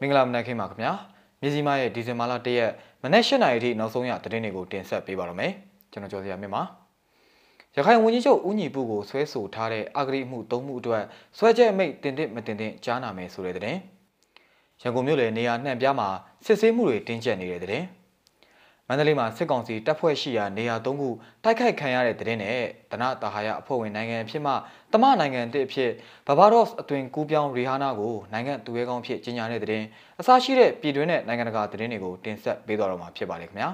မင်္ဂလာမနက်ခင်းပါခင်ဗျာမြစီမရဲ့ဒီဇင်ဘာလ၁ရက်မနက်၈နာရီထိနောက်ဆုံးရသတင်းတွေကိုတင်ဆက်ပေးပါရမယ်ကျွန်တော်ကျော်စရာမြင့်ပါရခိုင်ဝန်ကြီးချုပ်ဦးညီပူကိုဆွဲဆိုထားတဲ့အဂရိမှု၃မှုအတွက်ဆွဲချက်အမိတ်တင်တင်မတင်တင်ကြားနာမယ်ဆိုတဲ့သတင်းရန်ကုန်မြို့လေနေရာနှံ့ပြားမှာစစ်ဆေးမှုတွေတင်းကျပ်နေတဲ့သတင်းမ န္တလေးမှာစစ်ကောင်စီတပ်ဖွဲ့ရှိရာနေရာ၃ခုတိုက်ခိုက်ခံရတဲ့တဲ့နဲ့တနတာဟာယအဖွဲ့ဝင်နိုင်ငံအဖြစ်မှတမနိုင်ငံတစ်အဖြစ်ဘဘာဒေ့စ်အသွင်ကူးပြောင်းရီဟာနာကိုနိုင်ငံသူရဲကောင်းဖြစ်ကြီးညာတဲ့တဲ့အစရှိတဲ့ပြည်တွင်းနဲ့နိုင်ငံတကာသတင်းတွေကိုတင်ဆက်ပေးသွားတော့မှာဖြစ်ပါတယ်ခင်ဗျာ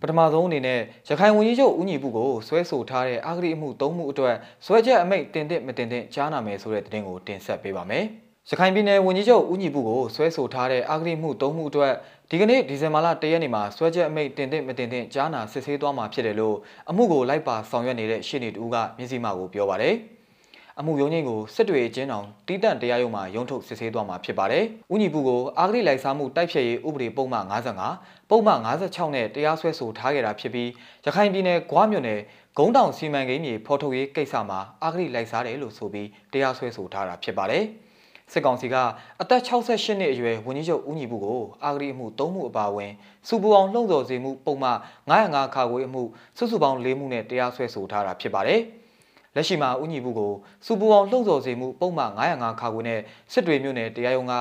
ပထမဆုံးအနေနဲ့ရခိုင်ဝန်ကြီးချုပ်ဦးညီပုကိုဆွဲဆိုထားတဲ့အဂတိအမှု၃မှုအတွက်ဆွဲချက်အမိန့်တင်တဲ့မတင်တဲ့ကြားနာမယ်ဆိုတဲ့သတင်းကိုတင်ဆက်ပေးပါမယ်။ ရခိုင်ပြည်နယ်ဝန်ကြီးချုပ်ဦးညီပုကိုဆွဲဆိုထားတဲ့အဂတိမှု၃မှုအတွက်ဒီကနေ့ဒီဇင်ဘာလ၁ရက်နေ့မှာဆွဲချက်အမိန့်တင်တဲ့မတင်တဲ့ကြားနာစစ်ဆေးသွားမှာဖြစ်တယ်လို့အမှုကိုလိုက်ပါဆောင်ရွက်နေတဲ့ရှေ့နေတူကမြစည်းမကိုပြောပါတယ်။အမှုရုံးချင်းကိုစစ်တွေအကျဉ်းအောင်တီးတန့်တရားရုံးမှာရုံးထုတ်စစ်ဆေးသွားမှာဖြစ်ပါတယ်။ဦးညီပုကိုအာဂတိလိုက်စားမှုတိုက်ဖျက်ရေးဥပဒေပုံမှန်55ပုံမှန်56နဲ့တရားစွဲဆိုထားခဲ့တာဖြစ်ပြီးရခိုင်ပြည်နယ်ဂွားမြို့နယ်ဂုံးတောင်စီမံကိန်းမြေဖော်ထုတ်ရေးကိစ္စမှာအာဂတိလိုက်စားတယ်လို့ဆိုပြီးတရားစွဲဆိုထားတာဖြစ်ပါတယ်။ စစ်ကောင်စီကအသက်68နှစ်အရွယ်ဝန်ကြီးချုပ်ဦးညီပုကိုအာဂရီအမှု၃မှုအပါအဝင်စူပူအောင်လှုံ့ဆော်စေမှုပုံမှန်905ခါခွေအမှုစုစုပေါင်း၄မှုနဲ့တရားစွဲဆိုထားတာဖြစ်ပါတယ်။လက်ရှိမှာဦးညီပုကိုစူပူအောင်လှုံ့ဆော်စေမှုပုံမှန်905ခါခွေနဲ့စစ်တွေမြို့နယ်တရားရုံးက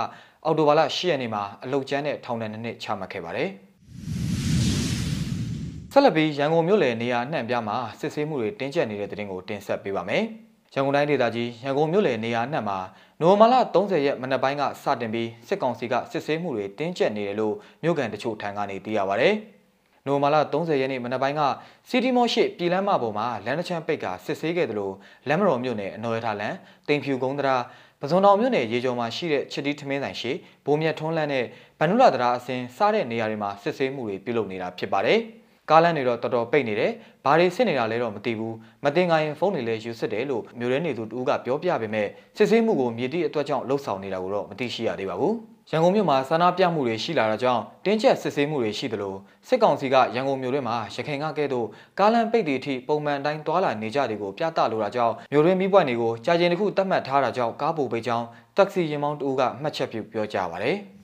အော်တိုဘာလ10ရက်နေ့မှာအလုတ်ကျန်းတဲ့ထောင်ဒဏ်နှစ်နှစ်ချမှတ်ခဲ့ပါတယ်။ဆက်လက်ပြီးရန်ကုန်မြို့လယ်နေရာနှံ့ပြမှာစစ်ဆေးမှုတွေတင်းကျပ်နေတဲ့တဲ့တင်ကိုတင်ဆက်ပေးပါမယ်။ ရန်ကုန်တိုင်းဒေသကြီးရန်ကုန်မြို့လယ်နေရာနှံ့မှာနိုဝင်ဘာလ30ရက်မနက်ပိုင်းကစတင်ပြီးစစ်ကောင်စီကစစ်ဆေးမှုတွေတင်းကျပ်နေတယ်လို့မြို့ကန်တချို့ထံကနေသိရပါဗျ။နိုဝင်ဘာလ30ရက်နေ့မနက်ပိုင်းကစီတီမော့ရှိပြည်လမ်းမပေါ်မှာလမ်းတစ်ချမ်းပိတ်ကစစ်ဆေးခဲ့တယ်လို့လမ်းမတော်မြို့နယ်အနော်ရထားလန်တင်ဖြူကုန်းတရာပဇွန်တော်မြို့နယ်ရေကျော်မှာရှိတဲ့ချစ်တီးထမင်းဆိုင်ရှိဘိုးမြတ်ထွန်းလန်းနဲ့ဗန္ဓုလတရာအစင်စားတဲ့နေရာတွေမှာစစ်ဆေးမှုတွေပြုလုပ်နေတာဖြစ်ပါတယ်။ ကားလမ်းတွေတော့တော်တော်ပိတ်နေတယ်။ဘာတွေစစ်နေတာလဲတော့မသိဘူး။မတင်ငါရင်ဖုန်းတွေလည်းယူစစ်တယ်လို့မျိုးရဲနေသူတူကပြောပြပေမဲ့စစ်ဆေးမှုကိုမြေတိအတွက်ကြောင့်လှုပ်ဆောင်နေတာကိုတော့မသိရှိရသေးပါဘူး။ရန်ကုန်မြို့မှာဆန္ဒပြမှုတွေရှိလာတာကြောင့်တင်းကျပ်စစ်ဆေးမှုတွေရှိသလိုစစ်ကောင်စီကရန်ကုန်မြို့တွင်းမှာရခိုင်ကကဲ့သို့ကားလမ်းပိတ်တွေအထိပုံမှန်တိုင်းသွာလာနေကြတွေကိုပြသလိုတာကြောင့်မြို့တွင်းမိပွိုင်တွေကိုကြာကျင်တစ်ခုတတ်မှတ်ထားတာကြောင့်ကားပိုပိတ်ကြောင်းတက်ဆီရင်မောင်းတူကမှတ်ချက်ပြုပြောကြားပါရယ်။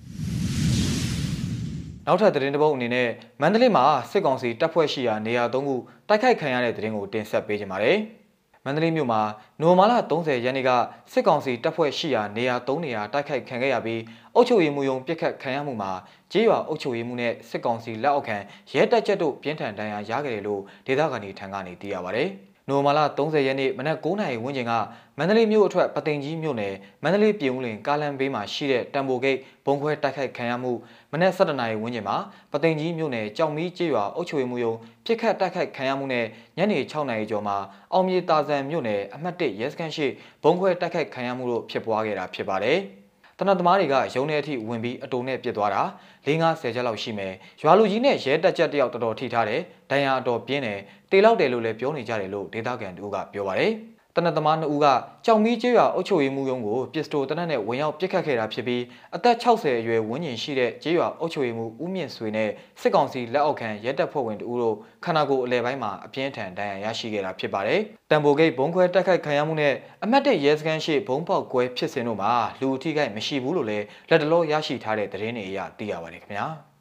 နောက်ထပ်သတင်းတစ်ပုဒ်အနေနဲ့မန္တလေးမှာစစ်ကောင်စီတပ်ဖွဲ့ရှိရာနေရာ၃ခုတိုက်ခိုက်ခံရတဲ့သတင်းကိုတင်ဆက်ပေးကြပါမယ်။မန္တလေးမြို့မှာနိုမာလာ30ရက်နေ့ကစစ်ကောင်စီတပ်ဖွဲ့ရှိရာနေရာ၃နေရာတိုက်ခိုက်ခံခဲ့ရပြီးအုပ်ချုပ်ရေးမှူးရုံးပြစ်ခတ်ခံရမှုမှာကြေးရွာအုပ်ချုပ်ရေးမှူးနဲ့စစ်ကောင်စီလက်အောက်ခံရဲတပ်ချက်တို့ပြင်းထန်ဒဏ်ရာရခဲ့တယ်လို့ဒေသခံတွေထံကနေသိရပါဗျ။ နိုမာလာ30ရက်နေ့မနက်9:00နာရီဝန်းကျင်ကမန္တလေးမြို့အထက်ပသိမ်ကြီးမြို့နယ်မန္တလေးပြည်ဦးလင်ကားလမ်းဘေးမှာရှိတဲ့တံပိုဂိတ်ဘုံခွဲတိုက်ခိုက်ခံရမှုမနက်7:00နာရီဝန်းကျင်မှာပသိမ်ကြီးမြို့နယ်ကြောင်မီးကျေးရွာအုပ်ချုပ်ရေးမှူးရုံးပြစ်ခတ်တိုက်ခိုက်ခံရမှုနဲ့ညနေ6:00နာရီကျော်မှာအောင်မြေတာဆန်မြို့နယ်အမှတ်1ရဲစခန်းရှိဘုံခွဲတိုက်ခိုက်ခံရမှုတို့ဖြစ်ပွားခဲ့တာဖြစ်ပါတယ်။ တနတ်သမားတွေကရုံထဲအထိဝင်ပြီးအတုံနဲ့ပြစ်သွားတာ၄50ချက်လောက်ရှိမယ်ရွာလူကြီးနဲ့ရဲတက်ချက်တယောက်တော်တော်ထိထားတယ်ဒဏ်ရာအတော်ပြင်းတယ်တေလောက်တယ်လို့လည်းပြောနေကြတယ်လို့ဒေသခံတို့ကပြောပါတယ် တနတ်သမား2ဦးကကြောင်မီးကျေးရွာအုပ်ချုပ်ရေးမှူးရုံးကိုပစ္စတိုတနတ်နဲ့ဝင်ရောက်ပစ်ခတ်ခဲ့တာဖြစ်ပြီးအသက်60အရွယ်ဝန်းကျင်ရှိတဲ့ကျေးရွာအုပ်ချုပ်ရေးမှူးဦးမြင့်ဆွေနဲ့စစ်ကောင်စီလက်အောက်ခံရဲတပ်ဖွဲ့ဝင်တို့တို့ခန္ဓာကိုယ်အလဲပိုင်းမှာအပြင်းထန်ဒဏ်ရာရရှိခဲ့တာဖြစ်ပါတယ်။တံပိုဂိတ်ဘုံခွဲတိုက်ခိုက်ခံရမှုနဲ့အမတ်တဲ့ရဲစခန်းရှိဘုံပေါက်ကွဲဖြစ်စဉ်တို့မှာလူအထိခိုက်မရှိဘူးလို့လည်းလက်တလောရရှိထားတဲ့သတင်းတွေအရသိရပါတယ်ခင်ဗျာ။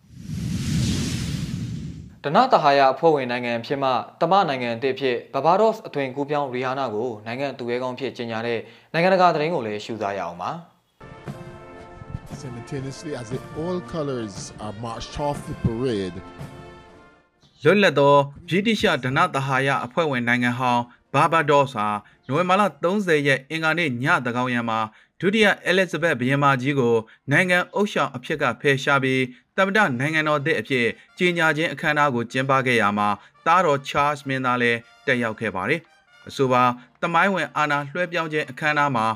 ဒနတဟာယအဖွဲ့ဝင်နိုင်ငံဖြစ်မှတမနိုင်ငံအသစ်ဖြစ်ဘဘာဒေ့စ်အသွင်ကူးပြောင်းရီဟာနာကိုနိုင်ငံသူရဲကောင်းဖြစ်ကြေညာတဲ့နိုင်ငံတကာသတင်းကိုလည်းရှုစားရအောင်ပါ simultaneously as the all colors are marched off the parade လွတ်လပ်သောဗြိတိရှဒနတဟာယအဖွဲ့ဝင်နိုင်ငံဟောင်းဘာဘာဒေ့စ်ဟာနိုဝင်ဘာလ30ရက်အင်္ဂါနေ့ညသကောင်ရံမှာဒုတိယအဲလစ်ဇဘက်ဘုရင်မကြီးကိုနိုင်ငံအုပ်ဆောင်အဖြစ်ကဖယ်ရှားပြီး တမ္ပတနိုင်ငံတော်သစ်အဖြစ်ကြီးညာခြင်းအခမ်းအနားကိုကျင်းပခဲ့ရမှာတားတော်ချားစ်မင်းသားလည်းတက်ရောက်ခဲ့ပါတယ်။အဆိုပါတမိုင်းဝင်အာဏာလွှဲပြောင်းခြင်းအခမ်းအနားမှာ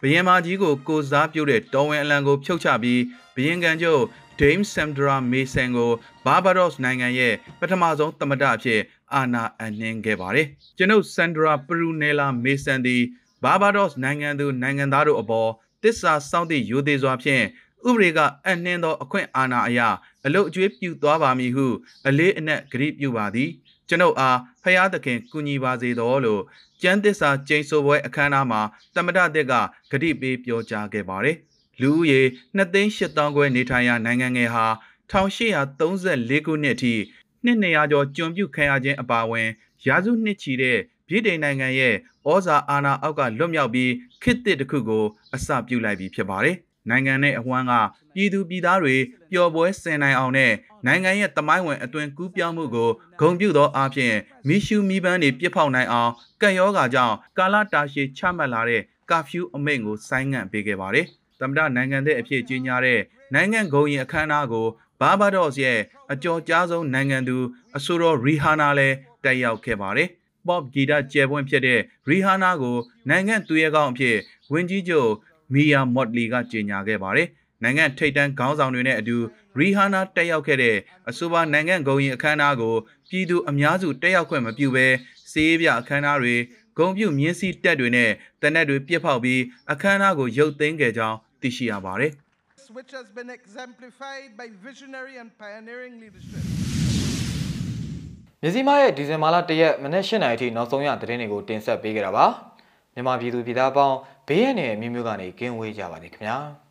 ဘုရင်မကြီးကိုကိုစားပြုတဲ့တော်ဝင်အလံကိုဖြုတ်ချပြီးဘုရင်ကန်ချုပ် Dame Sandra Mason ကို Barbados နိုင်ငံရဲ့ပထမဆုံးသမ္မတအဖြစ်အာဏာအနှင်းခဲ့ပါတယ်။ကျွန်ုပ် Sandra Prunella Mason သည် Barbados နိုင်ငံသူနိုင်ငံသားတို့အပေါ်တစ္ဆာစောင့်သည့်ယူသေးစွာဖြင့် ဥပဒေကအနှင်းသောအခွင့်အာဏာအရအလုတ်အကျွေးပြုသွားပါမည်ဟုအလေးအနက်ဂရုပြုပါသည်ကျွန်ုပ်အားဖရာသခင်ကူညီပါစေတော်လို့ကျမ်းသစ္စာကျိန်ဆိုပွဲအခမ်းအနားမှာတမ္မတသက်ကဂတိပေးပြောကြားခဲ့ပါတယ်လူဦးရေ2,800ခွဲနေထိုင်ရာနိုင်ငံငယ်ဟာ1834ခုနှစ်အထိနှစ်200ကျော်ကျွန်ပြုခံရခြင်းအပါအဝင်ရာစုနှစ်ချီတဲ့ပြည်ထိုင်နိုင်ငံရဲ့ဩဇာအာဏာအောက်ကလွတ်မြောက်ပြီးခေတ်သစ်တစ်ခုကိုအစပြုလိုက်ပြီးဖြစ်ပါတယ်။ နိုင်ငံနဲ့အဝန်းကပြည်သူပြည်သားတွေပျော်ပွဲဆင်နိုင်အောင်နဲ့နိုင်ငံရဲ့တမိုင်းဝင်အသွင်ကူးပြောင်းမှုကိုဂုဏ်ပြုသောအားဖြင့်မိရှုမိပန်းတွေပြစ်ဖောက်နိုင်အောင်ကံရောဂါကြောင့်ကာလတာရှည်ချမှတ်လာတဲ့ကာဖျူးအမိန့်ကိုဆိုင်းငံ့ပေးခဲ့ပါတယ်။သမ္မတနိုင်ငံသစ်အဖြစ်ကြီးညာတဲ့နိုင်ငံဂုဏ်ရင်အခမ်းအနားကိုဘာဘာဒေ့စ်ရဲ့အကျော်ကြားဆုံးနိုင်ငံသူအဆိုတော်ရီဟာနာလည်းတက်ရောက်ခဲ့ပါတယ်။ pop ဂီတကျယ်ပွင့်ဖြစ်တဲ့ရီဟာနာကိုနိုင်ငံသူရဲကောင်းအဖြစ်ဝင်ကြီးချုပ် မီယာမော့လီကကြေညာခဲ့ပါတယ်။နိုင်ငံထိပ်တန်းခေါင်းဆောင်တွေနဲ့အတူရီဟာနာတက်ရောက်ခဲ့တဲ့အဆိုပါနိုင်ငံဂုဏ်ရင်အခမ်းအနားကိုပြည်သူအများစုတက်ရောက်ခွင့်မပြုဘဲစေးပြအခမ်းအနားတွေဂုံပြုမြင်းစည်းတက်တွေနဲ့တနက်တွေပြစ်ဖောက်ပြီးအခမ်းအနားကိုရုပ်သိမ်းခဲ့ကြောင်းသိရှိရပါတယ်။ which has been exemplified by visionary and pioneering leadership. မြစည်းမရဲ့ဒီဇင်ဘာလ၁ရက်မနေ့၈နိုင်အထိနောက်ဆုံးရသတင်းတွေကိုတင်ဆက်ပေးကြတာပါမြန်မာပြည်သူပြည်သားပေါင်း ဘေးရန်နဲ့အမျိုးမျိုးကနေကင်းဝေးကြပါစေခင်ဗျာ။